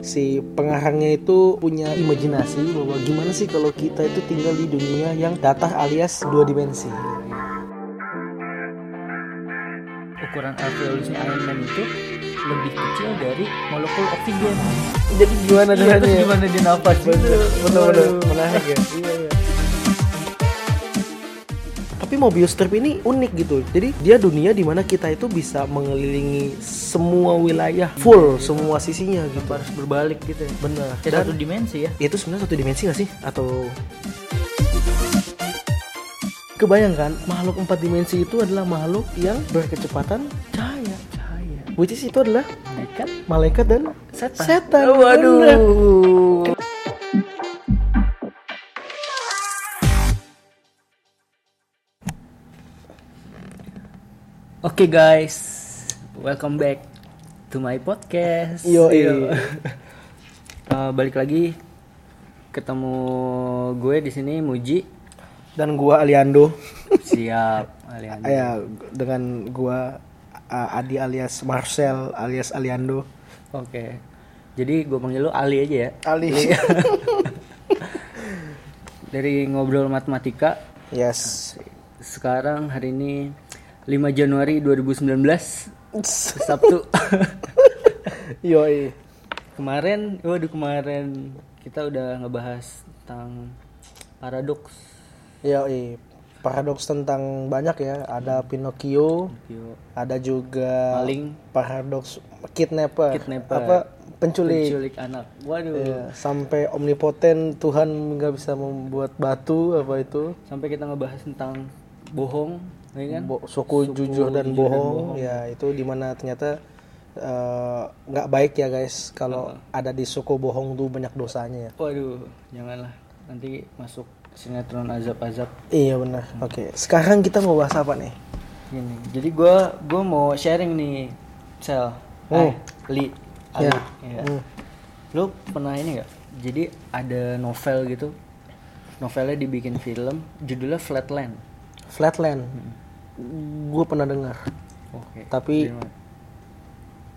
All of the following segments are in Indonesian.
si pengarangnya itu punya imajinasi bahwa gimana sih kalau kita itu tinggal di dunia yang datar alias dua dimensi. ukuran alveolusnya Iron Man itu lebih kecil dari molekul oksigen. Jadi gimana Iya, caranya? gimana dia nafas? Betul, betul, menarik ya. Iya, iya. Tapi Mobius Strip ini unik gitu. Jadi dia dunia di mana kita itu bisa mengelilingi semua wilayah full semua sisinya gitu. harus berbalik gitu ya. Benar. Dan satu dimensi ya. itu sebenarnya satu dimensi gak sih? Atau kebayangkan makhluk empat dimensi itu adalah makhluk yang berkecepatan cahaya. Cahaya. Which is itu adalah Malaikat. malaikat dan Setan. setan. Oh, waduh. Oke guys, welcome back to my podcast. Yo, Yo. Eh, balik lagi ketemu gue di sini Muji. Dan gua Aliando. Siap, Aliando. Ya, dengan gua uh, Adi alias Marcel alias Aliando. Oke. Jadi gue panggil lu Ali aja ya. Ali. Dari ngobrol matematika yes. sekarang hari ini 5 Januari 2019 Sabtu. Yoi. kemarin, waduh kemarin kita udah ngebahas tentang paradoks. Yoi. Paradoks tentang banyak ya. Ada Pinocchio, Yo, ada juga Maling. paradoks kidnapper, Kidnapper. apa penculik, penculik anak. Waduh. Iya, sampai omnipoten Tuhan nggak bisa membuat batu apa itu Sampai kita ngebahas tentang bohong, ya kan? Bo- suku, jujur dan bohong ya itu di mana ternyata eh, nggak baik ya guys kalau ada di suku bohong tuh banyak dosanya ya Waduh, janganlah. Nanti masuk sinetron azab-azab iya benar oke sekarang kita mau bahas apa nih gini. Jadi gua gua mau sharing nih, Sel. Hmm. Eh, Li. Ali. Ya. Iya. Hmm. Lu pernah ini gak? Jadi ada novel gitu. Novelnya dibikin film, judulnya Flatland. Flatland gue pernah dengar Oke. tapi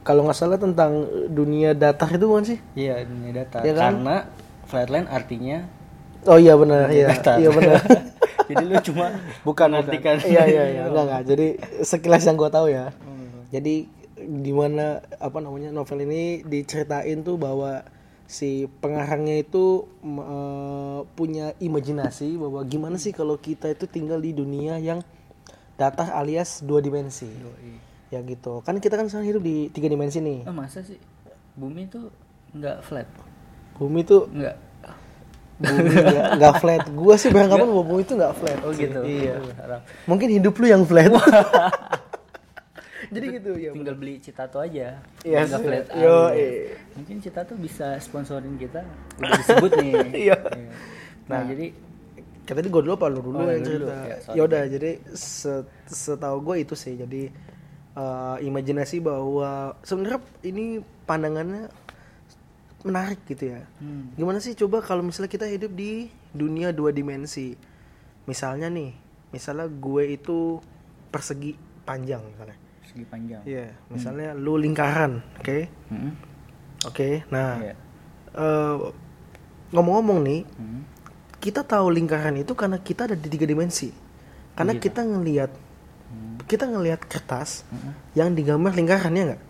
kalau nggak salah tentang dunia datar itu bukan sih Iya, dunia datar. Iya kan? Karena flatland artinya oh iya benar iya datar. iya benar Jadi lu cuma bukan bukan. iya iya iya enggak enggak jadi sekilas yang gue tahu ya Hmm. jadi di mana apa namanya novel ini diceritain tuh bahwa si pengarangnya itu eh, punya imajinasi bahwa gimana sih kalau kita itu tinggal di dunia yang datar alias dua dimensi Yoi. ya gitu kan kita kan sekarang hidup di tiga dimensi nih Oh, masa sih bumi tuh nggak flat? bumi tuh Nggak. bumi nggak nggak flat gua sih beranggapan bahwa bumi itu nggak flat Oh gitu. iya harap. mungkin hidup lu yang flat jadi gitu ya Tinggal beli Citato aja. Iya Nggak flat. Yo, iya. Mungkin Citato bisa sponsorin kita. Udah disebut nih. Iya. Nah, jadi Kayak tadi gue dulu apa lu dulu Oh, yang cerita? Ya, sorry. Ya udah, jadi se- setahu gue itu sih. Jadi eh, imajinasi bahwa sebenarnya ini pandangannya menarik gitu ya. hmm, Gimana sih coba kalau misalnya kita hidup di dunia dua dimensi. Misalnya nih, misalnya gue itu persegi panjang misalnya. segi panjang. Iya, misalnya lu lingkaran, oke? Hmm. Oke. Nah, Iya. eh, ngomong-ngomong nih, Hmm. Kita tahu lingkaran itu karena kita ada di tiga dimensi. Karena kita ngelihat kita ngelihat kertas Hmm. yang digambar lingkaran ya nggak?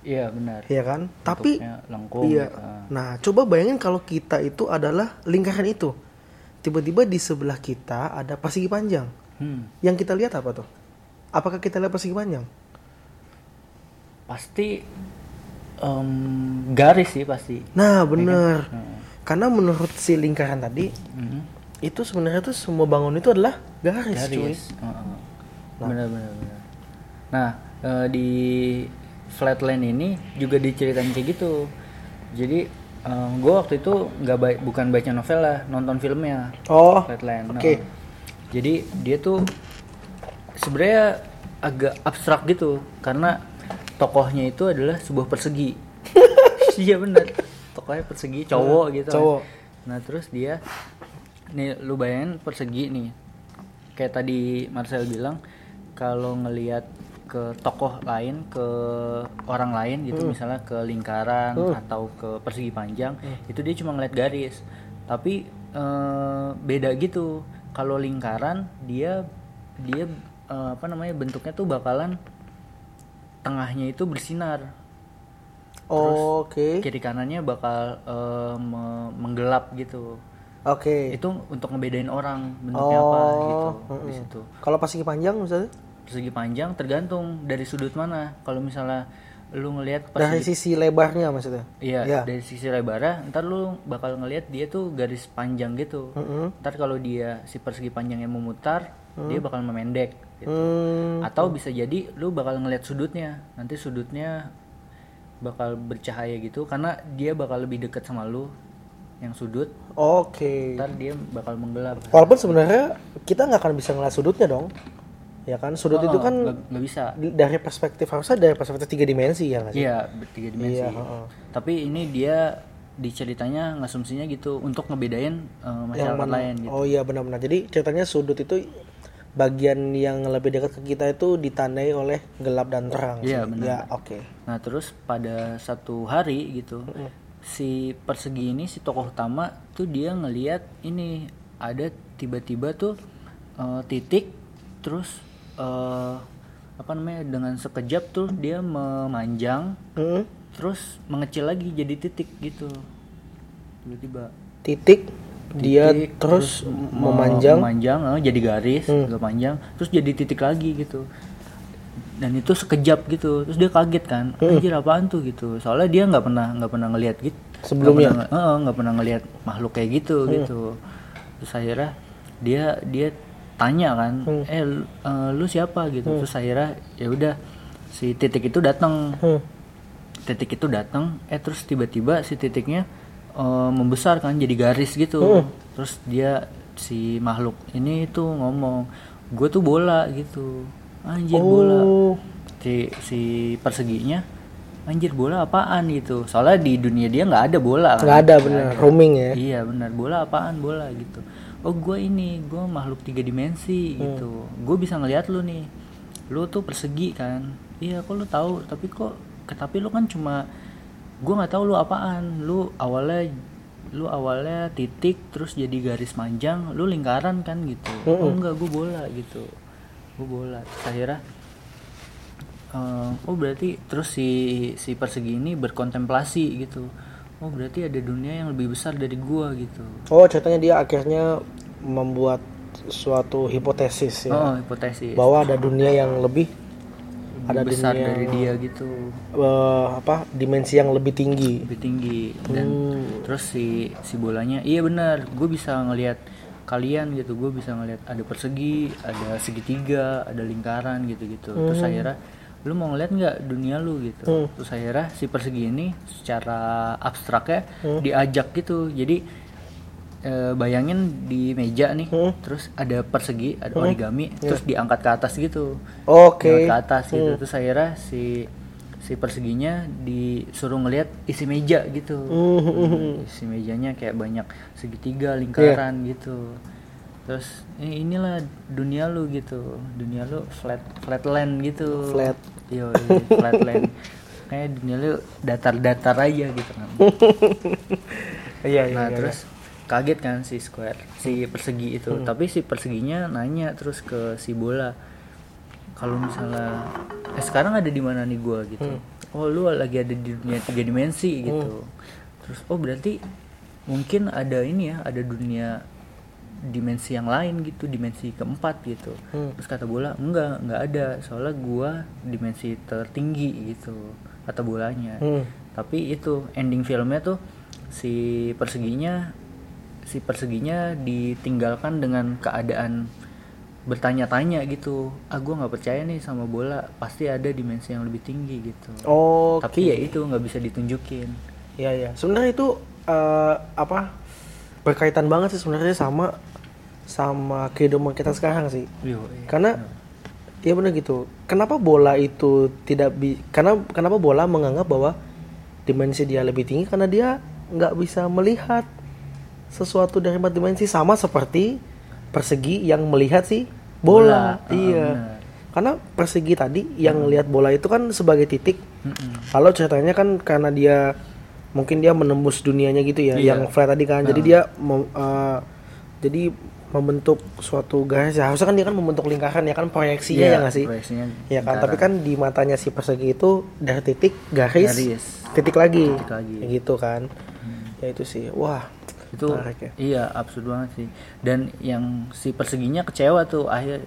Iya benar. Iya kan? Tapi Bentuknya lengkung. iya. gitu. Ah. Nah, coba bayangin kalau kita itu adalah lingkaran itu. Tiba-tiba di sebelah kita ada persegi panjang. Hmm. Yang kita lihat apa tuh? Apakah kita lihat persegi panjang? Pasti em, garis sih pasti. Nah, bener. Hmm. Karena menurut si lingkaran tadi Hmm. itu sebenarnya tuh semua bangun itu adalah garis, cuy. garis. Heeh. Benar benar benar. Nah, eh, di Flatland ini juga diceritain kayak gitu. Jadi gue waktu itu nggak baik bukan baca novel lah, nonton filmnya Oh, Flatland. oke. Nah, jadi dia tuh sebenarnya agak abstrak gitu karena tokohnya itu adalah sebuah persegi. Iya benar. Tokohnya persegi cowok gitu. kan. cowok. Nah, terus dia nih lu bayangin persegi nih. Kayak tadi Marcel bilang kalau ngelihat ke tokoh lain ke orang lain gitu Hmm. misalnya ke lingkaran atau ke persegi panjang itu dia cuma ngeliat garis tapi eh, beda gitu kalau lingkaran dia dia eh, apa namanya bentuknya tuh bakalan tengahnya itu bersinar Oke. kiri kanannya bakal eh, me- menggelap gitu Oke. itu untuk ngebedain orang bentuknya apa Oh, gitu di mm-mm. situ Kalau persegi panjang misalnya persegi panjang tergantung dari sudut mana kalau misalnya lu ngelihat dari sisi lebarnya maksudnya. iya Ya. dari sisi lebarnya ntar lu bakal ngelihat dia tuh garis panjang gitu Mm-mm. ntar kalau dia si persegi panjangnya memutar dia bakal memendek gitu. Hmm. atau bisa jadi lu bakal ngelihat sudutnya nanti sudutnya bakal bercahaya gitu karena dia bakal lebih dekat sama lu yang sudut Oke. ntar dia bakal menggelap Walaupun sebenarnya kita nggak akan bisa ngeliat sudutnya dong. Ya kan? Sudut itu Oh, kan nggak bisa dari perspektif harusnya dari perspektif tiga dimensi ya nggak sih? Iya, bertiga dimensi. Iya, heeh. Tapi ini dia di ceritanya ngasumsinya gitu untuk ngebedain eh, masyarakat lain gitu. Oh iya benar-benar. Jadi ceritanya sudut itu bagian yang lebih dekat ke kita itu ditandai oleh gelap dan terang. Iya, sih. benar. Ya, oke. Nah, terus pada satu hari gitu, si persegi ini si tokoh utama tuh dia ngeliat ini ada tiba-tiba tuh eh, titik terus eh, apa namanya dengan sekejap tuh dia memanjang Hmm. terus mengecil lagi jadi titik gitu. Tiba-tiba Titik, dia terus me- memanjang. Hmm. memanjang eh, jadi garis agak panjang terus jadi titik lagi gitu dan itu sekejap gitu terus dia kaget kan Hmm. anjir apaan tuh gitu soalnya dia nggak pernah nggak pernah ngelihat gitu Sebelumnya? nggak pernah, nggak pernah ngelihat makhluk kayak gitu Hmm. gitu terus akhirnya dia dia tanya kan Hmm. eh lu, eh, lu siapa gitu terus akhirnya ya udah si titik itu datang Hmm. titik itu datang eh terus tiba-tiba si titiknya eh, membesar kan jadi garis gitu. Hmm. terus dia si makhluk ini tuh ngomong gue tuh bola gitu. Anjir bola. Oh. si si perseginya anjir bola apaan? gitu. Soalnya di dunia dia nggak ada bola kan. Nggak ada bener, roaming ya. iya benar bola apaan? Bola gitu. Oh gue ini gue makhluk tiga dimensi Hmm. gitu. Gue bisa ngelihat lu nih. Lu tuh persegi kan? Iya kok lu tahu? Tapi kok tapi lu kan cuma gue nggak tahu lu apaan. Lu awalnya lu awalnya titik terus jadi garis panjang lu lingkaran kan gitu. Oh enggak gue bola gitu. Gue bola. Terus akhirnya eh, oh berarti terus si si persegi ini berkontemplasi gitu. Oh berarti ada dunia yang lebih besar dari gua gitu. Oh, ceritanya dia akhirnya membuat suatu hipotesis ya. oh hipotesis. Bahwa ada dunia yang lebih ada besar dunia dari dia gitu eh, apa? dimensi yang lebih tinggi. lebih tinggi dan Hmm. terus si si bolanya iya benar gue bisa ngelihat kalian gitu gue bisa ngelihat ada persegi ada segitiga ada lingkaran gitu gitu terus akhirnya lu mau ngeliat nggak dunia lu gitu terus akhirnya si persegi ini secara abstraknya diajak gitu jadi eh, bayangin di meja nih terus ada persegi ada origami terus diangkat ke atas gitu. Oke. Diangkat ke atas gitu. Terus akhirnya si si perseginya disuruh ngelihat isi meja gitu. Hmm. isi mejanya kayak banyak segitiga lingkaran gitu. Terus "Eh, inilah dunia lu gitu. Dunia lu flat flatland gitu. Flat. yo flatland. Kayak dunia lu datar-datar aja gitu kan. Iya, iya. nah iya. terus kaget kan si square si persegi itu Hmm. tapi si perseginya nanya terus ke si bola kalau misalnya eh sekarang ada di mana nih gua gitu Hmm. oh lu lagi ada di dunia tiga dimensi gitu terus oh berarti mungkin ada ini ya ada dunia dimensi yang lain gitu dimensi keempat gitu Hmm. terus kata bola enggak enggak ada soalnya gua dimensi tertinggi gitu kata bolanya Hmm. tapi itu ending filmnya tuh si perseginya si perseginya ditinggalkan dengan keadaan bertanya-tanya gitu ah gue nggak percaya nih sama bola pasti ada dimensi yang lebih tinggi gitu Oh, tapi ya itu nggak bisa ditunjukin Iya iya. Sebenarnya itu eh, apa berkaitan banget sih sebenarnya sama sama kehidupan kita sekarang sih. Yo, Karena ya benar gitu. Kenapa bola itu tidak bi karena kenapa bola menganggap bahwa dimensi dia lebih tinggi karena dia nggak bisa melihat sesuatu dari empat dimensi sama seperti persegi yang melihat si bola. Bola, ah, iya. karena persegi tadi yang lihat bola itu kan sebagai titik Mm-mm. kalau ceritanya kan karena dia mungkin dia menembus dunianya gitu ya Iya. yang flat tadi kan jadi dia mem- eh, jadi membentuk suatu garis ya harusnya kan dia kan membentuk lingkaran ya kan proyeksinya Iya, ya nggak sih proyeksinya ya kan lingkaran. tapi kan di matanya si persegi itu dari titik garis, Garis. titik lagi Titik lagi. Gitu kan ya itu sih wah itu menarik ya. iya absurd banget sih. Dan yang si perseginya kecewa tuh akhir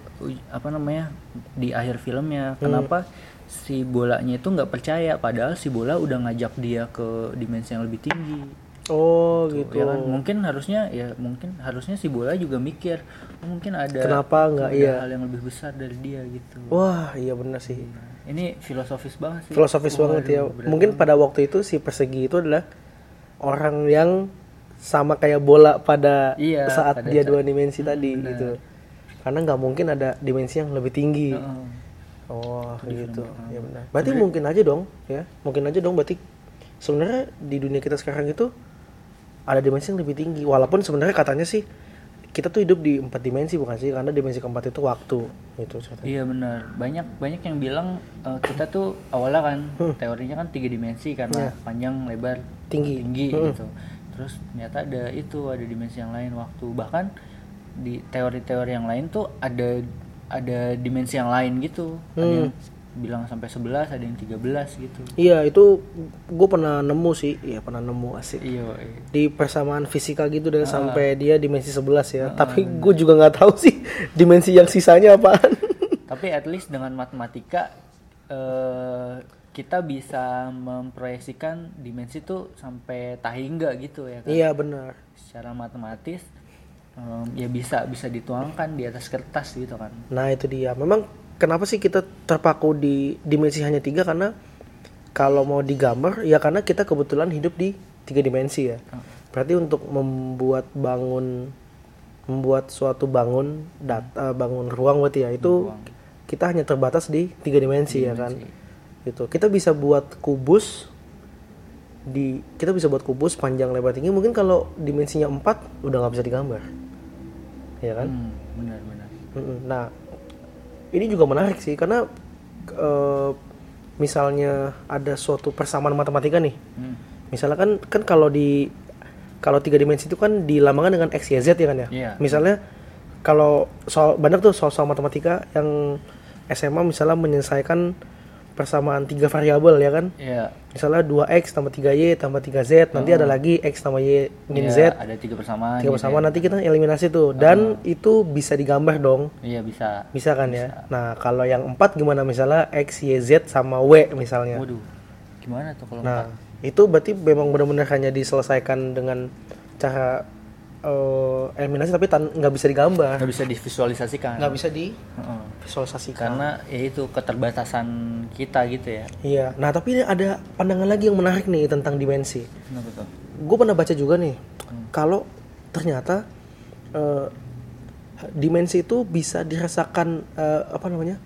apa namanya di akhir filmnya. Hmm. kenapa si bolanya itu nggak percaya padahal si bola udah ngajak dia ke dimensi yang lebih tinggi. Oh Tuh, gitu ya kan? Mungkin harusnya ya mungkin harusnya si bola juga mikir oh, mungkin ada Kenapa nggak, iya. hal yang lebih besar dari dia gitu. Wah iya benar sih. Ini filosofis banget sih. Filosofis banget ya. Waduh, berat mungkin pada waktu itu si persegi itu adalah orang yang sama kayak bola pada Iya, saat pada dia saat- dua dimensi tadi gitu karena nggak mungkin ada dimensi yang lebih tinggi Heeh. oh gitu ya benar berarti mungkin aja dong ya mungkin aja dong berarti sebenarnya di dunia kita sekarang itu ada dimensi yang lebih tinggi walaupun sebenarnya katanya sih kita tuh hidup di empat dimensi bukan sih karena dimensi keempat itu waktu gitu ceritanya. Iya benar. Banyak banyak yang bilang eh, kita tuh awalnya kan teorinya kan tiga dimensi karena panjang, lebar, Hmm. Tinggi. tinggi Hmm. gitu. Terus ternyata ada itu ada dimensi yang lain waktu. Bahkan di teori-teori yang lain tuh ada ada dimensi yang lain gitu. Ada Hmm. yang bilang sampai 11, ada yang 13 gitu. iya itu gue pernah nemu sih iya pernah nemu asik Iya, iya. di persamaan fisika gitu Ah. deh sampai dia dimensi 11 ya. Tapi gue juga nggak tahu sih dimensi yang sisanya apaan. Tapi at least dengan matematika eh, kita bisa memproyeksikan dimensi tuh sampai tahingga gitu ya kan. iya benar. Secara matematis em, ya bisa bisa dituangkan di atas kertas gitu kan. Nah itu dia. Memang kenapa sih kita terpaku di dimensi hanya tiga karena kalau mau digambar ya karena kita kebetulan hidup di tiga dimensi ya. Berarti untuk membuat bangun membuat suatu bangun data bangun ruang berarti ya itu kita hanya terbatas di tiga dimensi ya kan. Gitu. Kita bisa buat kubus di kita bisa buat kubus panjang lebar tinggi mungkin kalau dimensinya 4 udah nggak bisa digambar. Ya kan? Hmm, benar benar. Nah, ini juga menarik sih karena eh, misalnya ada suatu persamaan matematika nih. Hmm. Misalnya kan kan kalau di kalau tiga dimensi itu kan dilambangkan dengan x, y, z ya kan ya. Iya. Misalnya kalau soal banyak tuh soal-soal matematika yang SMA misalnya menyelesaikan persamaan tiga variabel ya kan. Iya. Misalnya 2x tambah 3y tambah 3z, nanti ada lagi x tambah y min z, Iya, ada tiga persamaan. tiga gitu bersama ya. nanti kita eliminasi tuh. Dan itu bisa digambar dong. Iya bisa. Bisa kan ya? Nah, kalau yang empat gimana misalnya X, Y, Z sama W misalnya. Waduh. Gimana tuh kalau Nah, itu berarti memang benar-benar hanya diselesaikan dengan cara eh, eliminasi tapi nggak bisa digambar. nggak bisa divisualisasikan? Nggak bisa divisualisasikan. Karena ya itu keterbatasan kita gitu ya. Iya. Nah, tapi ini ada pandangan lagi yang menarik nih tentang dimensi. Kenapa tuh? Gue pernah baca juga nih, kalau ternyata eh, dimensi itu bisa dirasakan eh, apa namanya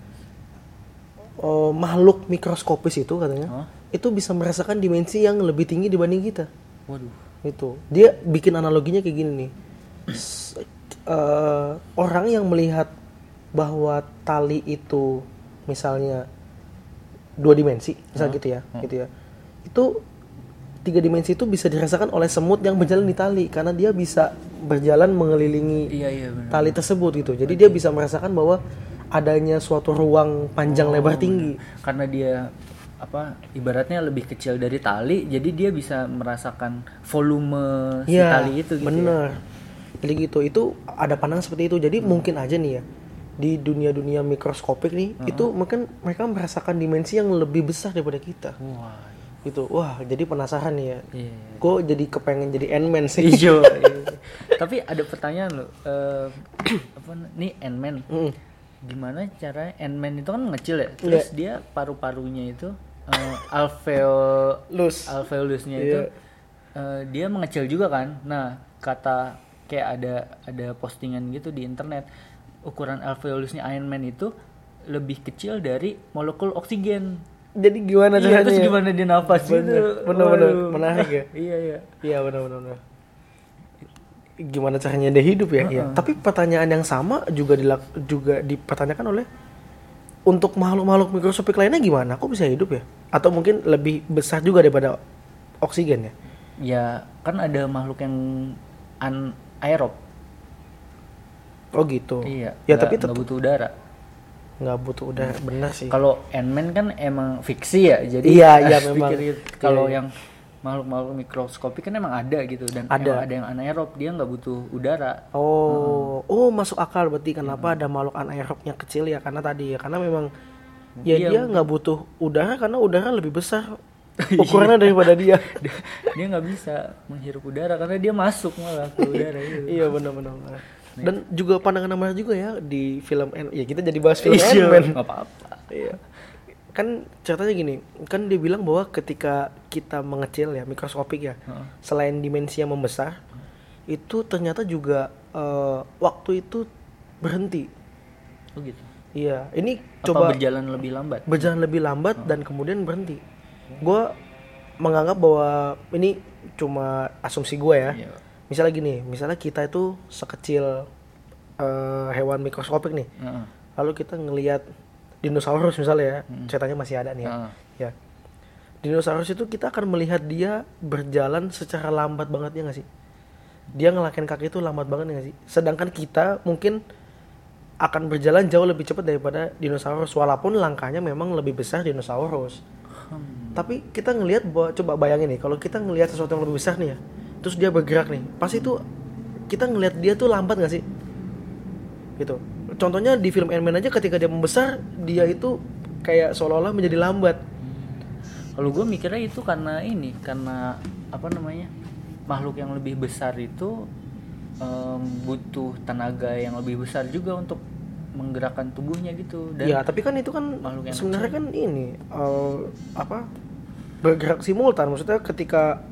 eh, makhluk mikroskopis itu katanya, Hah? itu bisa merasakan dimensi yang lebih tinggi dibanding kita. Waduh. Itu. Dia bikin analoginya kayak gini nih, eh, orang yang melihat bahwa tali itu misalnya dua dimensi, misal gitu ya, gitu ya, itu tiga dimensi itu bisa dirasakan oleh semut yang berjalan di tali karena dia bisa berjalan mengelilingi Iya iya benar. tali tersebut gitu. Jadi dia bisa merasakan bahwa adanya suatu ruang panjang lebar tinggi. Karena dia apa ibaratnya lebih kecil dari tali, jadi dia bisa merasakan volume si Iya, tali itu gitu. ya. bener. Jadi gitu, itu ada pandangan seperti itu. Jadi mungkin aja nih ya di dunia-dunia mikroskopik nih, itu mungkin mereka merasakan dimensi yang lebih besar daripada kita. Wah. Gitu. Wah, jadi penasaran nih ya. Iya. Gue jadi kepengen jadi Ant-Man sih. Ijo. iya. Tapi ada pertanyaan loh. eh, apa nih Ant-Man? Mm. Gimana cara Ant-Man itu kan ngecil ya? Iya. Terus dia paru-parunya itu eh, alveol Lus. alveolusnya Iya. itu eh, dia mengecil juga kan. Nah, kata kayak ada ada postingan gitu di internet ukuran alveolusnya Iron Man itu lebih kecil dari molekul oksigen. Jadi gimana Iya, caranya? terus gimana dia nafas gitu? Bener, Waduh. menarik ya. iya, iya. Iya benar-benar. benar. Gimana caranya dia hidup ya? Iya. Tapi pertanyaan yang sama juga dilak juga dipertanyakan oleh untuk makhluk-makhluk mikroskopik lainnya gimana? Kok bisa hidup ya? Atau mungkin lebih besar juga daripada oksigen ya? Ya kan ada makhluk yang anaerob. Oh gitu. Iya. Ya nggak- tapi nggak tetap butuh udara. nggak butuh udah benar sih. Kalau Ant-Man kan emang fiksi ya, jadi Iya, iya, memang. Kalau Iya, iya. yang makhluk-makhluk mikroskopik kan emang ada gitu dan Ada. ada yang anaerob, dia nggak butuh udara. Oh, oh masuk akal berarti kenapa ada makhluk anaerobnya kecil ya karena tadi ya karena memang ya Iya, dia nggak butuh udara karena udara lebih besar ukurannya daripada dia. dia dia nggak bisa menghirup udara karena dia masuk malah ke udara itu. iya benar-benar. Dan juga pandangan namanya juga ya di film Ant- ya kita jadi bahas film Iya, nggak apa-apa. Iya. Kan ceritanya gini, kan dia bilang bahwa ketika kita mengecil ya mikroskopik ya, Heeh. selain dimensi yang membesar, itu ternyata juga eh, waktu itu berhenti. Oh gitu. Iya, ini Apa coba berjalan lebih lambat? berjalan lebih lambat dan kemudian berhenti. Gue menganggap bahwa ini cuma asumsi gue ya. Iya. Misalnya gini, misalnya kita itu sekecil eh, hewan mikroskopik nih, Heeh. lalu kita ngelihat dinosaurus misalnya ya, ceritanya masih ada nih ya. Heeh. ya. Dinosaurus itu kita akan melihat dia berjalan secara lambat banget ya nggak sih? Dia ngelakin kaki itu lambat banget ya nggak sih? Sedangkan kita mungkin akan berjalan jauh lebih cepat daripada dinosaurus walaupun langkahnya memang lebih besar dinosaurus. Hmm. Tapi kita ngelihat coba bayangin nih kalau kita ngelihat sesuatu yang lebih besar nih ya, terus dia bergerak nih, pasti itu kita ngelihat dia tuh lambat nggak sih? Gitu. Contohnya di film Ant-Man aja ketika dia membesar, dia itu kayak seolah-olah menjadi lambat. Kalau gue mikirnya itu karena ini, karena apa namanya makhluk yang lebih besar itu em, butuh tenaga yang lebih besar juga untuk menggerakkan tubuhnya gitu. Dan ya, tapi kan itu kan makhluk yang sebenarnya kan ini eh, apa bergerak simultan. Maksudnya ketika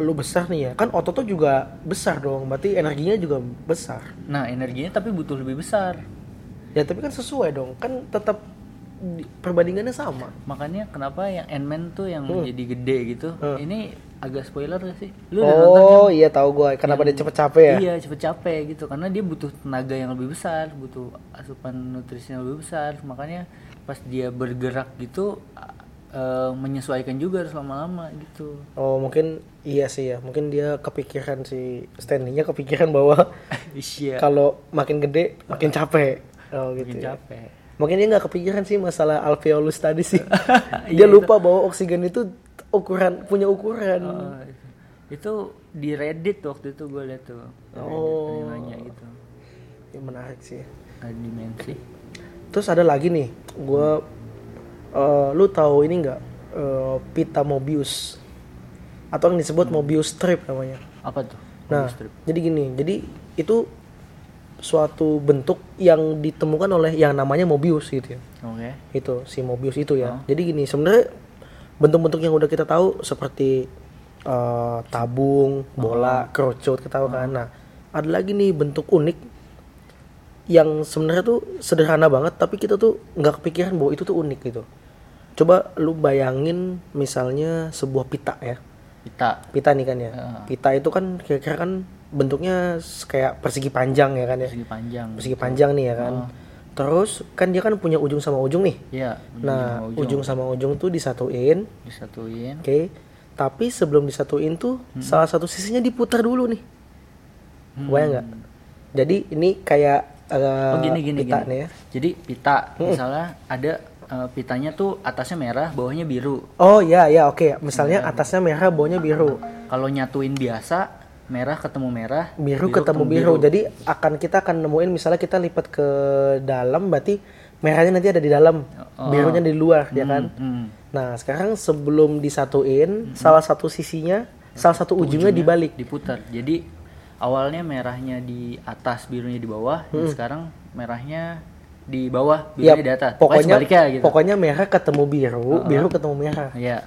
lu besar nih ya, kan otot tuh juga besar dong. Berarti energinya juga besar. nah energinya tapi butuh lebih besar. Ya, tapi kan sesuai dong. Kan tetap di- perbandingannya sama. Makanya kenapa yang Ant-Man tuh yang Hmm. jadi gede gitu. Hmm. Ini agak spoiler gak sih? Lu udah nonton kan? Oh, iya tahu gua. Kenapa dia cepet capek ya? Iya cepet capek gitu karena dia butuh tenaga yang lebih besar, butuh asupan nutrisi yang lebih besar. Makanya pas dia bergerak gitu eh, menyesuaikan juga harus lama-lama gitu. Oh, mungkin iya sih ya. Mungkin dia kepikiran si Stanley-nya kepikiran bahwa Iya. kalau makin gede makin capek. Oh, gitu. Makin ya. capek. Mungkin dia nggak kepikiran sih masalah alveolus tadi sih. Iya, dia lupa bahwa oksigen itu ukuran punya ukuran. Oh, itu di Reddit waktu itu gue liat tuh. Oh. nanya gitu. Ya, menarik sih. Ada dimensi. Terus ada lagi nih, gua eh, lu tahu ini nggak eh, pita Mobius atau yang disebut Mobius strip namanya. Apa tuh? Nah, Mobius strip. jadi gini, jadi itu suatu bentuk yang ditemukan oleh yang namanya Mobius gitu ya. Oke. Itu si Mobius itu ya. Jadi gini, sebenarnya bentuk-bentuk yang udah kita tahu seperti eh, tabung, bola, kerucut kita tahu kan. Nah, ada lagi nih bentuk unik yang sebenarnya tuh sederhana banget tapi kita tuh nggak kepikiran bahwa itu tuh unik gitu. Coba lu bayangin misalnya sebuah pita ya. Kita. Pita nih kan ya. Heeh. Pita itu kan kira-kira kan bentuknya kayak persegi panjang ya kan ya. Persegi panjang. Persegi panjang nih ya kan. Terus kan dia kan punya ujung sama ujung nih. Iya. Nah, sama ujung sama ujung tuh disatuin, disatuin. oke. Tapi sebelum disatuin tuh salah satu sisinya diputar dulu nih. Bayang nggak? Jadi ini kayak uh, Oh gini gini pita gini. nih ya. Jadi pita misalnya ada eh, pitanya tuh atasnya merah, bawahnya biru. Oh ya ya oke. Misalnya atasnya merah, bawahnya biru. Kalau nyatuin biasa, merah ketemu merah, Biru, ketemu biru. Jadi akan kita akan nemuin misalnya kita lipat ke dalam berarti merahnya nanti ada di dalam, birunya di luar ya kan. Hmm. Nah, sekarang sebelum disatuin, salah satu sisinya, salah satu ujungnya dibalik. diputar. Jadi awalnya merahnya di atas, birunya di bawah, dan sekarang merahnya di bawah, Hmm. Ya, birunya di atas. Pokoknya, pokoknya sebaliknya gitu. pokoknya merah ketemu biru, biru ketemu merah. Iya.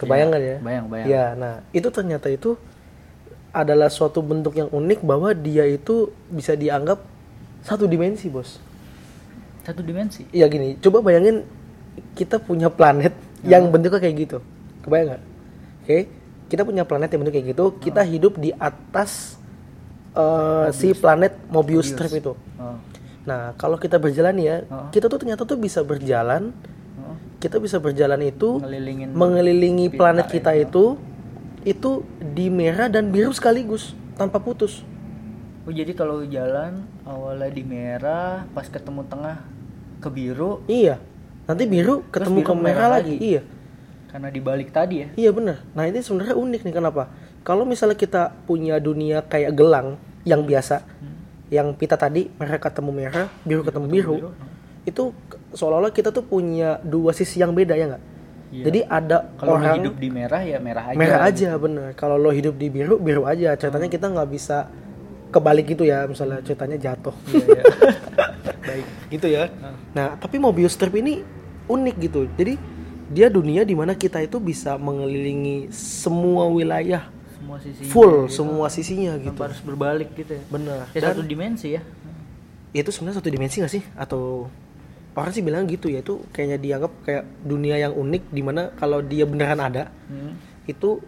Kebayang nggak ya? Bayang, bayang. Ya, nah itu ternyata itu adalah suatu bentuk yang unik bahwa dia itu bisa dianggap satu dimensi, bos. Satu dimensi. Iya gini, coba bayangin kita punya planet yang bentuknya kayak gitu, kebayang nggak? Oke, kita punya planet yang bentuk kayak gitu, kita hidup di atas eh, si planet Mobius Strip itu. Oh. Nah, kalau kita berjalan ya, Oh. kita tuh ternyata tuh bisa berjalan, kita bisa berjalan itu mengelilingi planet ya. kita itu itu di merah dan biru sekaligus tanpa putus. Oh jadi kalau jalan awalnya di merah, pas ketemu tengah ke biru Iya. Nanti biru ketemu biru ke merah merah lagi. lagi. Iya. karena dibalik tadi ya. Iya benar. Nah ini sebenarnya unik nih kenapa? Kalau misalnya kita punya dunia kayak gelang yang biasa, yang pita tadi merah ketemu merah, biru ketemu biru, itu ke- seolah-olah kita tuh punya dua sisi yang beda ya nggak? Iya. Jadi ada Kalau orang hidup di merah ya merah aja. merah aja bener. Kalau lo hidup di biru biru aja. Ceritanya kita nggak bisa kebalik gitu ya, misalnya ceritanya jatuh. Iya, iya. Baik, gitu ya. Nah, tapi Mobius Strip ini unik gitu. Jadi dia dunia di mana kita itu bisa mengelilingi semua wilayah Semua sisi full semua sisinya gitu. harus berbalik gitu ya. Bener. Ya Dan satu dimensi ya. itu sebenarnya satu dimensi gak sih? Atau orang sih bilang gitu ya itu kayaknya dianggap kayak dunia yang unik di mana kalau dia beneran ada Hmm. itu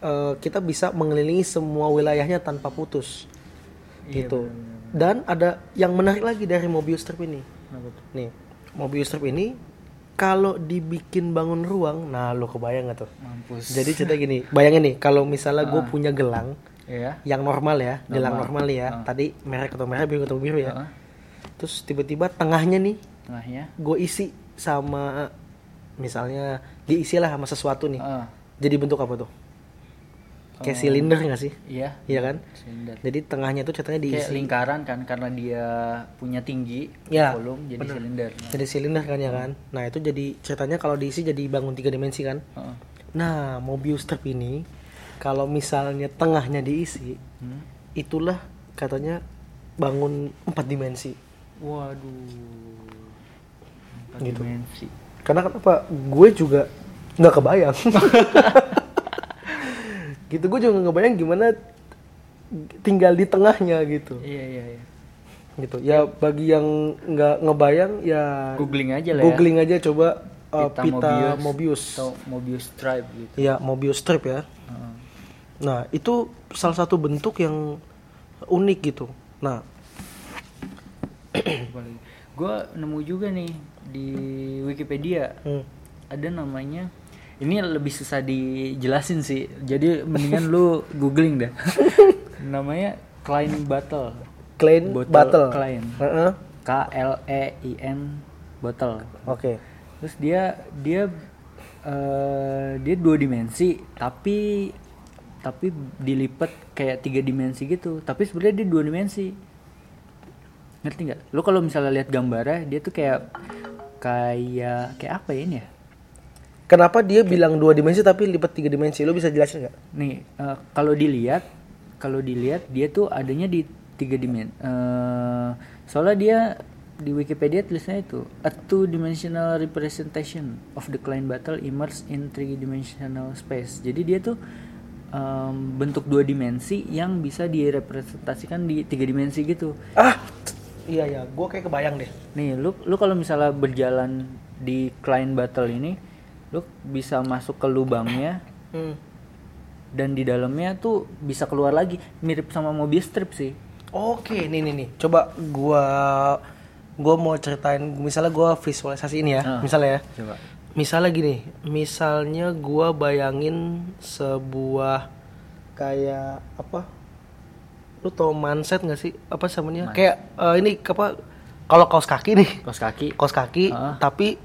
eh, kita bisa mengelilingi semua wilayahnya tanpa putus Iya, gitu. Dan ada yang menarik lagi dari Mobius Strip ini. Tuh? Nih, Mobius Strip ini kalau dibikin bangun ruang, nah lo kebayang gak tuh? Mampus. Jadi cerita gini, bayangin nih kalau misalnya gue punya gelang Iya. yang normal ya, gelang normal ya. Ah. Tadi merah ketemu merah, biru ketemu biru ya. Heeh. Terus tiba-tiba tengahnya nih Tengahnya. gue isi sama misalnya diisi lah sama sesuatu nih. Heeh. Jadi bentuk apa tuh? Kayak silinder gak sih? Iya. Iya kan? Silinder. Jadi tengahnya tuh ceritanya Kayak diisi. lingkaran kan karena dia punya tinggi Ya, volume jadi silinder. Nah, Jadi silinder kan ya kan? Nah itu jadi ceritanya kalau diisi jadi bangun tiga dimensi kan? heeh. Nah Mobius Strip ini kalau misalnya tengahnya diisi, Hmm. itulah katanya bangun empat dimensi. Waduh. Gitu. dimensi. Karena kenapa? Gue juga nggak kebayang. gitu gue juga nggak ngebayang gimana tinggal di tengahnya gitu. Iya iya iya. Gitu. Ya bagi yang nggak ngebayang ya Googling aja lah googling aja coba uh, Pita pita, Mobius. Mobius. ya. Atau Mobius Tribe gitu. Ya Mobius Strip ya. Heeh. Nah itu salah satu bentuk yang unik gitu. Nah gue nemu juga nih di Wikipedia hmm. ada namanya ini lebih susah dijelasin sih jadi mendingan lu googling dah namanya Klein Battle Klein Bottle Battle. Klein. Heeh. K L E I N Bottle Oke. terus dia dia eh, dia dua dimensi tapi tapi dilipat kayak tiga dimensi gitu tapi sebenarnya dia dua dimensi ngerti nggak lo kalau misalnya lihat gambarnya dia tuh kayak kayak kayak apa ya ini ya Kenapa dia bilang dua dimensi tapi lipat tiga dimensi? Lo bisa jelasin nggak? nih eh, kalau dilihat kalau dilihat dia tuh adanya di tiga dimensi eh soalnya dia di Wikipedia tulisnya itu a two dimensional representation of the Klein battle immersed in three dimensional space jadi dia tuh em, bentuk dua dimensi yang bisa direpresentasikan di tiga dimensi gitu Ah, iya ya, gue kayak kebayang deh. nih lu lu kalau misalnya berjalan di Klein battle ini lu bisa masuk ke lubangnya Hmm. dan di dalamnya tuh bisa keluar lagi mirip sama Mobius Strip sih Oke, nih nih nih. Coba gua gua mau ceritain misalnya gua visualisasi ini ya. Ah. Misalnya ya. coba Misalnya gini, misalnya gua bayangin sebuah kayak apa? Lu tau manset gak sih? Apa namanya? Kayak eh, ini apa? Kalau kaos kaki nih, kaos kaki kaos kaki, Ah. tapi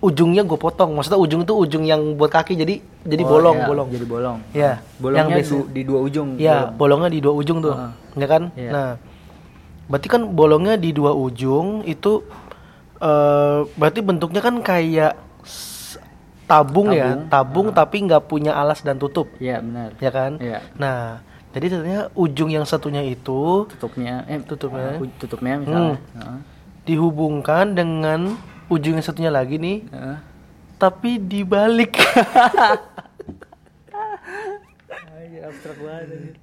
ujungnya gue potong. Maksudnya ujung itu ujung yang buat kaki, jadi jadi Oh, bolong, iya, bolong. jadi bolong Ya, bolongnya yang di dua ujung Ya, bolong. bolongnya di dua ujung tuh, Heeh. ya kan? Iya. Nah, berarti kan bolongnya di dua ujung itu eh berarti bentuknya kan kayak s- tabung, ya, tabung tapi nggak punya alas dan tutup, Iya benar ya kan? Iya. Nah, jadi ternyata ujung yang satunya itu tutupnya eh Tutupnya. uh, tutupnya misalnya Hmm. Heeh. dihubungkan dengan ujung yang satunya lagi nih, Heeh. tapi dibalik. Abstrak banget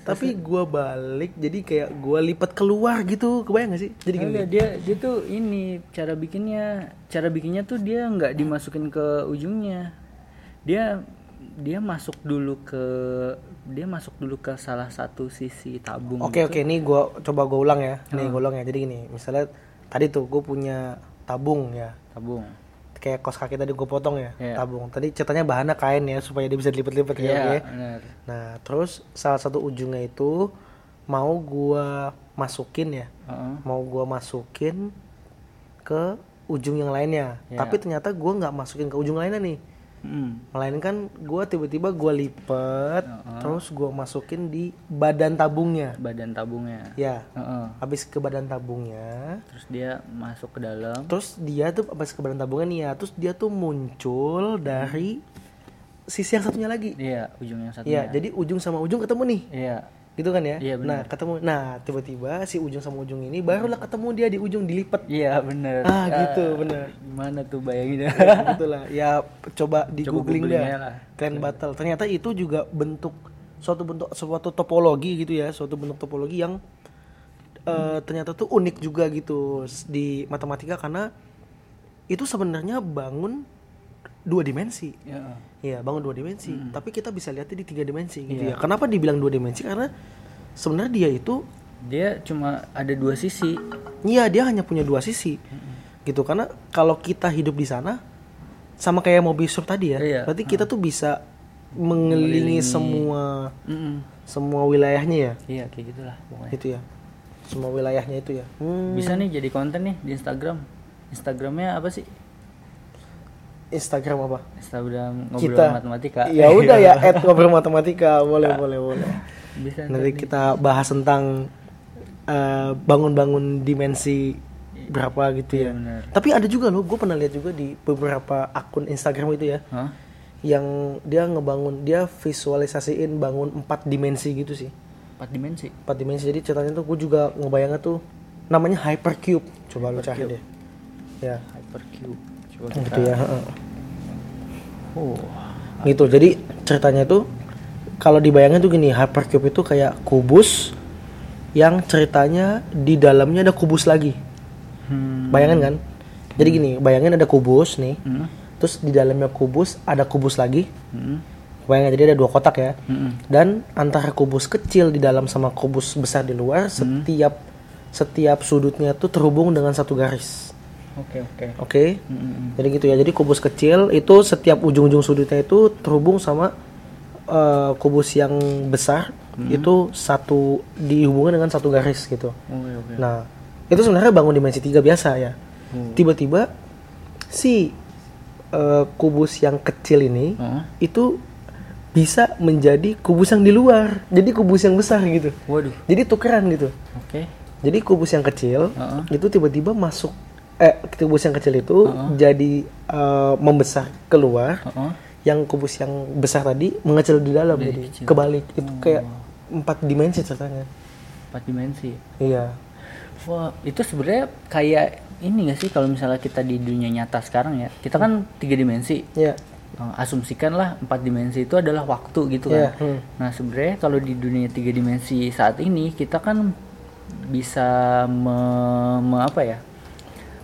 tapi gua balik, jadi kayak gua lipat keluar gitu, kebayang gak sih? Jadi gini. Enggak, dia dia tuh ini cara bikinnya cara bikinnya tuh dia nggak dimasukin ke ujungnya dia dia masuk dulu ke dia masuk dulu ke salah satu sisi tabung Oke gitu. oke, ini gua coba gua ulang ya. Nih gua ulang ya. Jadi gini, misalnya tadi tuh gue punya tabung ya. tabung Kayak kos kaki tadi gue potong ya, Iya. tabung. Tadi ceritanya bahannya kain ya supaya dia bisa dilipat-lipat ya. iya oke? benar Nah, terus salah satu ujungnya itu mau gua masukin ya. Heeh. Mau gua masukin ke ujung yang lainnya. Iya. Tapi ternyata gua nggak masukin ke ujung lainnya nih. Mm. Melainkan gua tiba-tiba gua lipet, Heeh. terus gua masukin di badan tabungnya. badan tabungnya Ya, Heeh. habis ke badan tabungnya, terus dia masuk ke dalam terus dia tuh habis ke badan tabungnya nih ya, terus dia tuh muncul dari sisi yang satunya lagi. iya ujung yang Iya, satunya jadi ujung sama ujung ketemu nih. iya Gitu kan ya? Iya, nah, ketemu. Nah, tiba-tiba si ujung sama ujung ini barulah ketemu dia di ujung dilipat. iya bener Ah, gitu, bener. gimana tuh bayangin ya, gitulah. Ya coba di Coba googling aja lah. Clan battle. Ternyata itu juga bentuk suatu bentuk suatu topologi gitu ya, suatu bentuk topologi yang eh, ternyata tuh unik juga gitu di matematika karena itu sebenarnya bangun dua dimensi. Iya. Iya, bangun dua dimensi. Tapi kita bisa lihatnya di tiga dimensi gitu Iya. ya. Kenapa dibilang dua dimensi? Karena sebenarnya dia itu dia cuma ada dua sisi Iya dia hanya punya dua sisi gitu karena kalau kita hidup di sana sama kayak mobil sur tadi ya Iya. berarti kita tuh bisa mengelilingi semua Mm-mm. semua wilayahnya ya iya kayak gitulah pokoknya gitu ya semua wilayahnya itu ya Hmm, bisa nih jadi konten nih di Instagram Instagramnya apa sih Instagram apa? Instagram ngobrol kita. matematika. Ya udah ya add ngobrol matematika. Boleh boleh boleh. Bisa nanti kita bahas tentang eh, bangun-bangun dimensi berapa gitu ya. Benar. tapi ada juga loh gue pernah lihat juga di beberapa akun Instagram itu ya Hah? yang dia ngebangun dia visualisasiin bangun empat dimensi gitu sih. Empat dimensi? Empat dimensi. Jadi ceritanya tuh gue juga ngebayangnya tuh namanya hypercube. Coba lu cari deh. Ya. Hypercube coba gitu ya heeh. oh gitu jadi ceritanya tuh kalau dibayangin tuh gini hypercube itu kayak kubus yang ceritanya di dalamnya ada kubus lagi hmm. bayangin kan jadi gini bayangin ada kubus nih Hmm. terus di dalamnya kubus ada kubus lagi Hmm. bayangin jadi ada dua kotak ya Hmm. dan antara kubus kecil di dalam sama kubus besar di luar setiap setiap sudutnya tuh terhubung dengan satu garis oke oke. Oke? Hmm. jadi gitu ya. Jadi kubus kecil itu setiap ujung-ujung sudutnya itu terhubung sama eh, kubus yang besar itu satu dihubungkan dengan satu garis gitu. Oke oke. Nah itu sebenarnya bangun dimensi tiga biasa ya. Hmm. tiba-tiba si eh, kubus yang kecil ini Heeh. itu bisa menjadi kubus yang di luar. Jadi kubus yang besar gitu. Waduh. Jadi tukeran gitu. Oke. Jadi kubus yang kecil Heeh. itu tiba-tiba masuk eh kubus yang kecil itu jadi eh, membesar keluar Heeh. yang kubus yang besar tadi mengecil di dalam Jadi jadi kecil. kebalik itu kayak empat dimensi ceritanya empat dimensi iya Wah, itu sebenarnya kayak ini gak sih kalau misalnya kita di dunia nyata sekarang ya, kita kan tiga dimensi. iya Eh, asumsikanlah empat dimensi itu adalah waktu gitu kan. hmm. Nah sebenarnya kalau di dunia tiga dimensi saat ini kita kan bisa me- me- apa ya,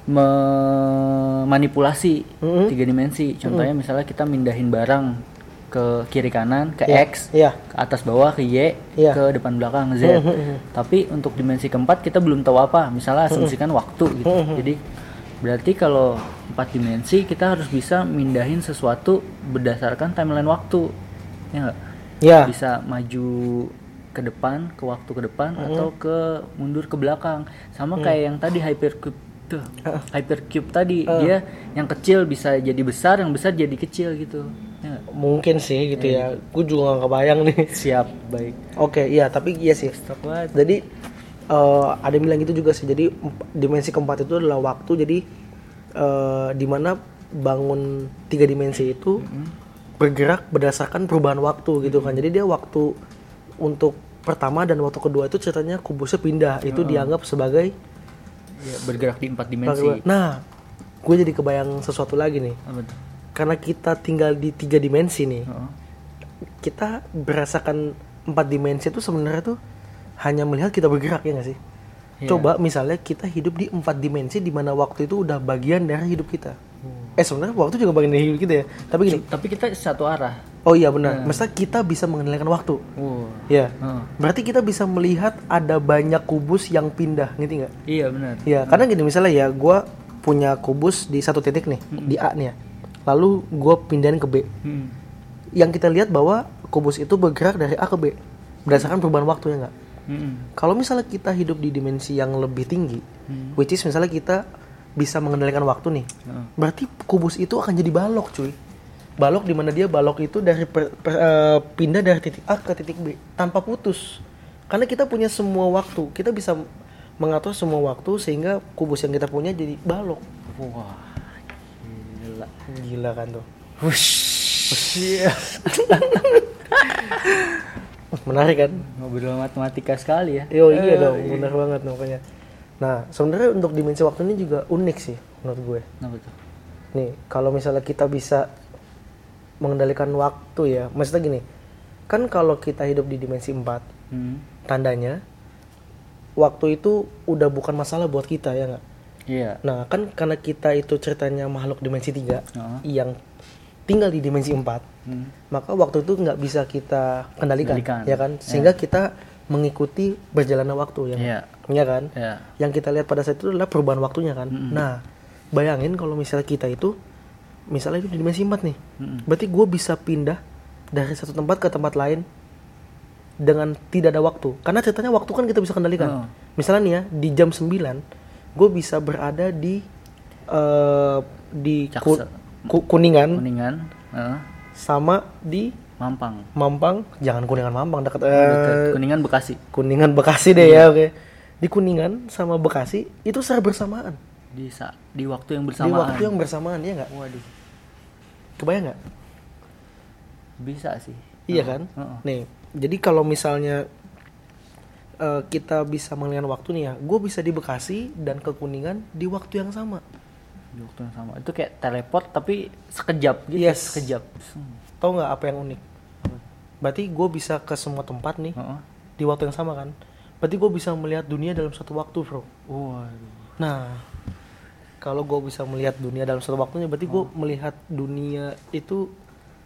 memanipulasi Mhm. tiga dimensi. Contohnya misalnya kita mindahin barang ke kiri kanan, ke Iya, X, iya ke atas bawah, ke Y, Iya. ke depan belakang Z. Tapi untuk dimensi keempat kita belum tahu apa. Misalnya asumsikan waktu gitu. Jadi berarti kalau empat dimensi kita harus bisa mindahin sesuatu berdasarkan timeline waktu. Ya nggak? iya Bisa maju ke depan, ke waktu ke depan atau ke mundur ke belakang. Sama kayak yang tadi hypercube tuh. Hypercube tadi. Dia yang kecil bisa jadi besar, yang besar jadi kecil gitu. Ya mungkin sih gitu ya. gue juga gak kebayang nih. Siap, baik. oke iya tapi iya sih. Banget. jadi eh, ada yang bilang gitu juga sih. Jadi dimensi keempat itu adalah waktu. Jadi eh, di mana bangun tiga dimensi itu bergerak berdasarkan perubahan waktu gitu kan. Jadi dia waktu untuk pertama dan waktu kedua itu ceritanya kubusnya pindah. Itu dianggap sebagai Ya, bergerak di empat dimensi. nah gue jadi kebayang sesuatu lagi nih Apa tuh? karena kita tinggal di tiga dimensi nih kita berasakan empat dimensi itu sebenarnya tuh hanya melihat kita bergerak ya nggak sih? Iya. Coba misalnya kita hidup di empat dimensi di mana waktu itu udah bagian dari hidup kita. Eh sebenarnya waktu juga bagian dari hidup kita ya. Tapi gini, Tapi kita satu arah. Oh iya benar. Maksudnya kita bisa mengendalikan waktu. Wow. Ya. Heeh. Berarti kita bisa melihat ada banyak kubus yang pindah, ngerti nggak? Iya benar. Ya, karena gini misalnya ya, gua punya kubus di satu titik nih, di A nih ya. Lalu gua pindahin ke B. Hmm. Yang kita lihat bahwa kubus itu bergerak dari A ke B berdasarkan perubahan waktu ya nggak? Mm-mm. Kalau misalnya kita hidup di dimensi yang lebih tinggi, Hmm. which is misalnya kita bisa mengendalikan waktu nih, Heeh. berarti kubus itu akan jadi balok cuy. Balok di mana dia balok itu dari per- per- eh, pindah dari titik A ke titik B tanpa putus. Karena kita punya semua waktu, kita bisa mengatur semua waktu sehingga kubus yang kita punya jadi balok. Wah. Gila. Gila kan tuh. Wush. Iya. Menarik kan? Ngobrol matematika sekali ya. Yo iya Eh, dong, benar banget makanya. Nah, sebenarnya untuk dimensi waktu ini juga unik sih menurut gue. Kenapa tuh? Nih, kalau misalnya kita bisa mengendalikan waktu ya, maksudnya gini, kan kalau kita hidup di dimensi 4, Hmm. tandanya waktu itu udah bukan masalah buat kita ya nggak? Iya. Nah, kan karena kita itu ceritanya makhluk dimensi 3 Heeh. yang tinggal di dimensi 4, Hmm. maka waktu itu nggak bisa kita kendalikan, Kendalikan. ya kan? Sehingga kita mengikuti berjalannya waktu ya. Iya. Ya kan? Iya. Yang kita lihat pada saat itu adalah perubahan waktunya kan. Nah, bayangin kalau misalnya kita itu misalnya itu di dimensi 4 nih. Mm-mm. Berarti gue bisa pindah dari satu tempat ke tempat lain dengan tidak ada waktu. Karena ceritanya waktu kan kita bisa kendalikan. Heeh. Misalnya nih ya, di jam 9 gue bisa berada di eh di ku- ku- Kuningan Kuningan. Heeh. sama di Mampang. Mampang, jangan Kuningan Mampang dekat eh, Dekat Kuningan Bekasi. Kuningan Bekasi deh ya, oke. Di Kuningan sama Bekasi itu secara bersamaan. Di sa di waktu yang Di bersamaan. waktu yang bersamaan ya nggak? Waduh. Kebayang nggak? Bisa sih. Iya kan? Heeh. Nih, jadi kalau misalnya eh, kita bisa mengenai waktu nih ya, gue bisa di Bekasi dan ke Kuningan di waktu yang sama. Di waktu yang sama. Itu kayak teleport tapi sekejap gitu. Yes. Sekejap. Hmm. Tahu nggak apa yang unik? Berarti gue bisa ke semua tempat nih Heeh. di waktu yang sama kan? Berarti gue bisa melihat dunia dalam satu waktu, bro. Waduh. Nah, kalau gue bisa melihat dunia dalam satu waktunya, berarti gue melihat dunia itu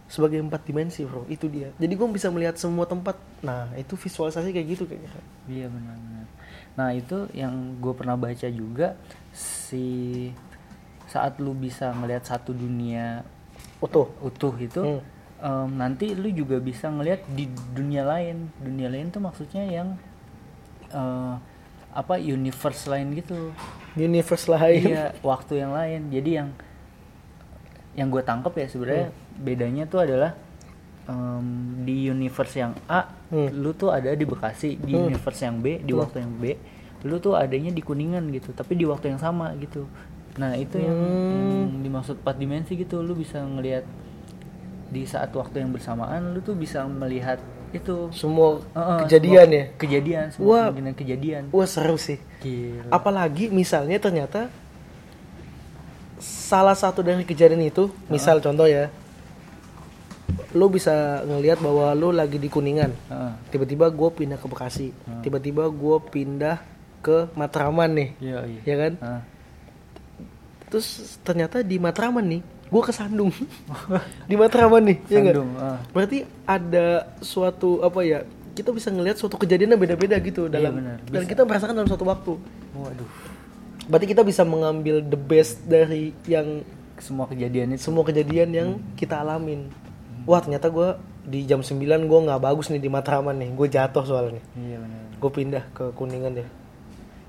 sebagai empat dimensi, bro. Itu dia. Jadi gue bisa melihat semua tempat. Nah, itu visualisasi kayak gitu kayaknya. Iya benar-benar. Nah itu yang gue pernah baca juga si saat lu bisa ngelihat satu dunia Utuh. utuh itu Hmm. em, nanti lu juga bisa ngelihat di dunia lain. Dunia lain tuh maksudnya yang eh, apa universe lain gitu. Universe lain. Iya waktu yang lain. Jadi yang yang gue tangkep ya sebenarnya Hmm. bedanya tuh adalah em, di universe yang A Hmm. lu tuh ada di Bekasi di universe yang B di waktu yang B lu tuh adanya di kuningan gitu tapi di waktu yang sama gitu nah itu yang, Hmm. yang dimaksud empat dimensi gitu lu bisa ngelihat di saat waktu yang bersamaan lu tuh bisa melihat itu Semua Heeh, kejadian semua ya. kejadian Wah. semua kemungkinan kejadian Wah seru sih. Gila. Apalagi misalnya ternyata salah satu dari kejadian itu, misal contoh ya, lu bisa ngelihat bahwa lu lagi di Kuningan, Heeh. tiba-tiba gue pindah ke Bekasi, tiba-tiba gue pindah ke Matraman nih, Iya, iya. ya kan? Heeh. Terus ternyata di Matraman nih, gue kesandung di Matraman nih, ya? Sandung, heeh. Berarti ada suatu apa ya? Kita bisa ngelihat suatu kejadian yang beda-beda gitu dalam benar, dan kita merasakan dalam suatu waktu. Waduh. Berarti kita bisa mengambil the best dari yang Semua kejadian itu. semua kejadian yang kita alamin. Wah ternyata gue di jam 9 gue nggak bagus nih di Matraman nih, gue jatuh soalnya. Iya benar. Gue pindah ke Kuningan deh.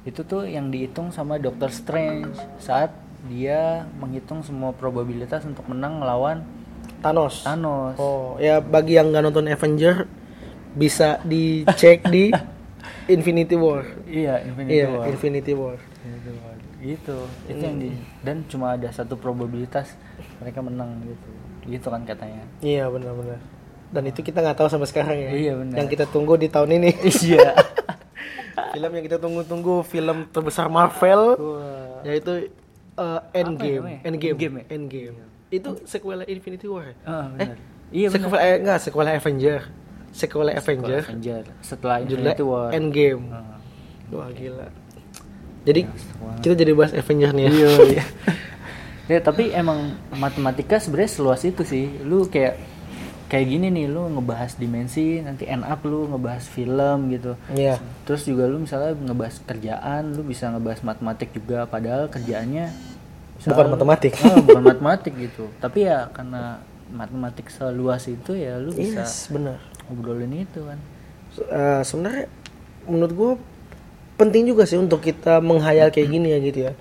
Itu tuh yang dihitung sama Doctor Strange saat dia menghitung semua probabilitas untuk menang melawan Thanos. Thanos. Oh ya bagi yang nggak nonton Avenger bisa dicek di Infinity War. Iya, Infinity Iya War. Infinity War. Infinity War. Gitu. Itu yang di dan cuma ada satu probabilitas mereka menang gitu. Gitu kan katanya. Iya benar-benar. Dan itu kita nggak tahu sampai sekarang ya. Iya, benar. Yang kita tunggu di tahun ini. Iya. film yang kita tunggu-tunggu film terbesar Marvel Wah. yaitu uh, Endgame. Endgame. Endgame ya? Endgame. Itu sequel Infinity War. ya? Ah, benar. Iya benar. sequel eh, enggak, sequel Avenger. Sequel Avenger. Avenger setelah Infinity War. Endgame. Ah. Wah gila. Jadi wah. kita jadi bahas Avenger nih ya. Iya, iya. ya, tapi emang matematika sebenarnya seluas itu sih. Lu kayak kayak gini nih lu ngebahas dimensi nanti end up lu ngebahas film gitu Iya. terus juga lu misalnya ngebahas kerjaan lu bisa ngebahas matematik juga padahal kerjaannya Bukan matematik. Ah, bukan matematik gitu tapi ya karena matematik seluas itu ya lu bisa Yes, benar. ngobrolin itu kan eh, sebenarnya menurut gue penting juga sih untuk kita menghayal kayak gini ya gitu ya.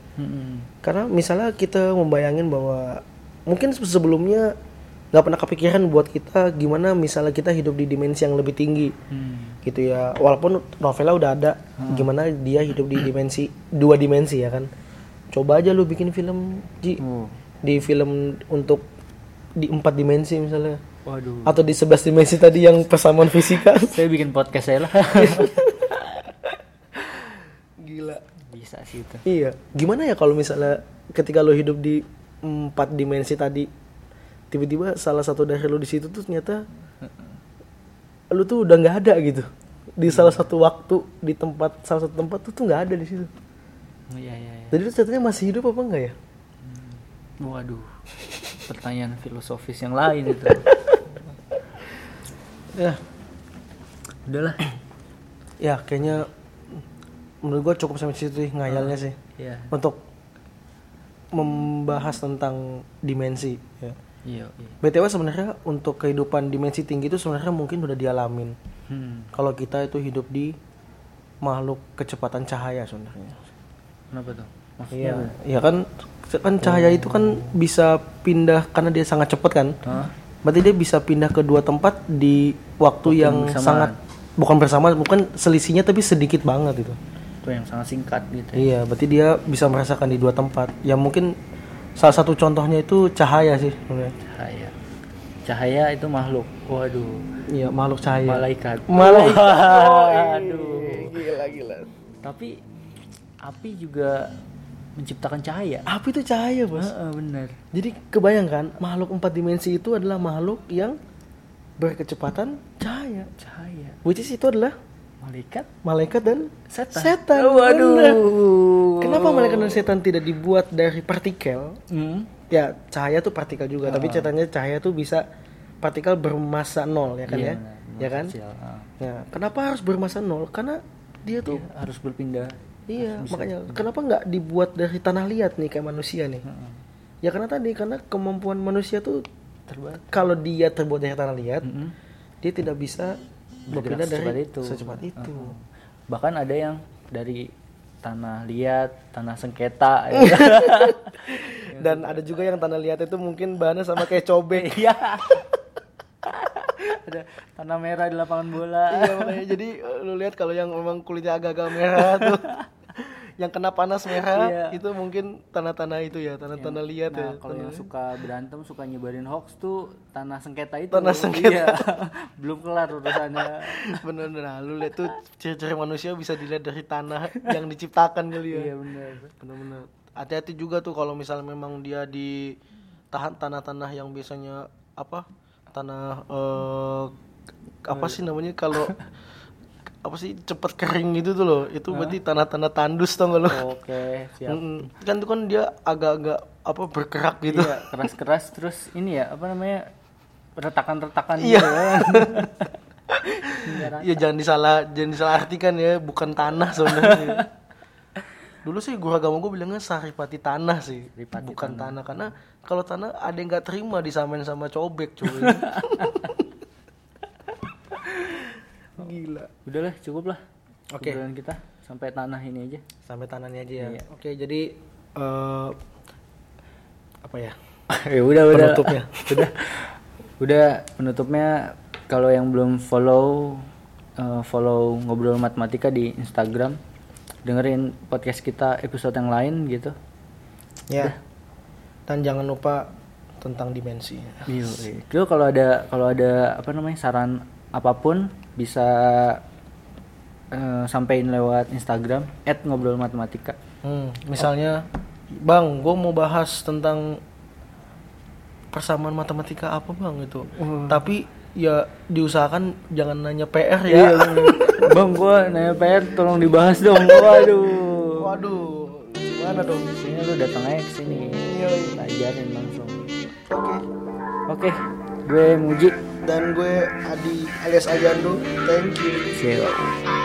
Karena misalnya kita membayangin bahwa mungkin se- sebelumnya nggak pernah kepikiran buat kita gimana misalnya kita hidup di dimensi yang lebih tinggi Hmm. gitu ya. Walaupun novelnya udah ada gimana dia hidup di dimensi dua dimensi ya kan. Coba aja lu bikin film Ji Oh. di film untuk di empat dimensi misalnya waduh atau di 11 dimensi tadi yang persamaan fisika. saya bikin podcast saya lah Gila. bisa sih itu Iya, gimana ya kalau misalnya ketika lo hidup di empat dimensi tadi, tiba-tiba salah satu dari lo di situ tuh ternyata lo tuh udah nggak ada gitu di salah satu waktu di tempat salah satu tempat tuh tuh nggak ada di situ. Oh, iya iya iya. Jadi lo ternyata masih hidup apa enggak ya? waduh pertanyaan filosofis yang lain itu Ya, udahlah ya kayaknya menurut gua cukup sampai situ sih ngayalnya sih ya untuk membahas tentang dimensi. Ya. Iya iya BTW sebenarnya untuk kehidupan dimensi tinggi itu sebenarnya mungkin udah dialamin. hmm. kalau kita itu hidup di makhluk kecepatan cahaya sebenarnya. kenapa tuh Iya, iya kan kan cahaya itu kan bisa pindah karena dia sangat cepat kan. Hah? Berarti dia bisa pindah ke dua tempat di waktu yang bersamaan. sangat bukan bersama, bukan selisihnya tapi sedikit banget itu. itu yang sangat singkat gitu ya. Iya, berarti dia bisa merasakan di dua tempat. Ya mungkin salah satu contohnya itu cahaya sih sebenarnya. cahaya cahaya itu makhluk waduh Iya, makhluk cahaya. malaikat Malaikat. aduh Gila gila. tapi api juga menciptakan cahaya Apa itu cahaya, Bos? Heeh, bener Jadi kebayangkan makhluk empat dimensi itu adalah makhluk yang berkecepatan cahaya. cahaya Which is itu adalah malaikat malaikat dan setan setan. waduh bener. Kenapa malaikat dan setan tidak dibuat dari partikel? Hmm. Ya cahaya tuh partikel juga, tapi catatannya cahaya tuh bisa partikel bermassa nol ya kan Iya, ya? Ya kan? Kecil, ah. Ya, kenapa harus bermassa nol? Karena dia tuh Dia harus berpindah iya, makanya kenapa nggak dibuat dari tanah liat nih kayak manusia nih? Ya karena tadi karena kemampuan manusia tuh terbatas kalau dia terbuat dari tanah liat, Mm-mm. dia tidak bisa secepat dari itu. secepat itu. bahkan ada yang dari tanah liat tanah sengketa ya. Dan ada juga yang tanah liat itu mungkin bahannya sama kayak cobek. Iya. ada tanah merah di lapangan bola iya makanya jadi lu lihat kalau yang memang kulitnya agak-agak merah tuh yang kena panas merah Iya. itu mungkin tanah-tanah itu ya tanah-tanah liat ya Nah, kalau yang suka berantem, suka nyebarin hoax tuh tanah sengketa itu. Tanah sengketa. Iya. Belum kelar urusannya. bener-bener nah, lu lihat tuh ciri-ciri manusia bisa dilihat dari tanah yang diciptakan kali ya iya benar. bener-bener hati-hati juga tuh kalau misalnya memang dia di tahan tanah-tanah yang biasanya apa tanah eh, apa sih namanya kalau apa sih cepet kering gitu tuh loh itu berarti tanah-tanah tandus tau gak lo Oke, siap. Mm-mm. kan itu kan dia agak-agak apa bergerak gitu Iya, keras-keras terus ini ya, apa namanya? retakan-retakan Iya. gitu kan. Iya jangan disalah jangan disalah artikan ya bukan tanah sebenarnya dulu sih guru agama gue bilangnya saripati tanah sih Saripati bukan tanah. karena kalau tanah ada yang nggak terima disamain sama cobek cuy gila Udahlah, cukup lah. Oke. Obrolan kita sampai tanah ini aja. sampai tanahnya aja ya Iya. oke jadi eh apa ya ya udah udah. Penutupnya. udah. Udah penutupnya kalau yang belum follow eh, follow ngobrol matematika di Instagram, dengerin podcast kita episode yang lain gitu. ya dan jangan lupa tentang dimensi Iya. Itu kalau ada kalau ada apa namanya saran apa pun bisa eh, sampaikan lewat Instagram @ngobrolmatematika. Hmm, misalnya, bang, gue mau bahas tentang persamaan matematika apa bang itu. Tapi ya diusahakan jangan nanya PR ya. Bang, gua nanya PR tolong dibahas dong. Waduh. Waduh, gimana dong? Sini lu datang aja ke sini. Iya, iya. Ajarin langsung. Oke. Oke, gue Muji. Dan gue Adi alias Agando thank you Siap.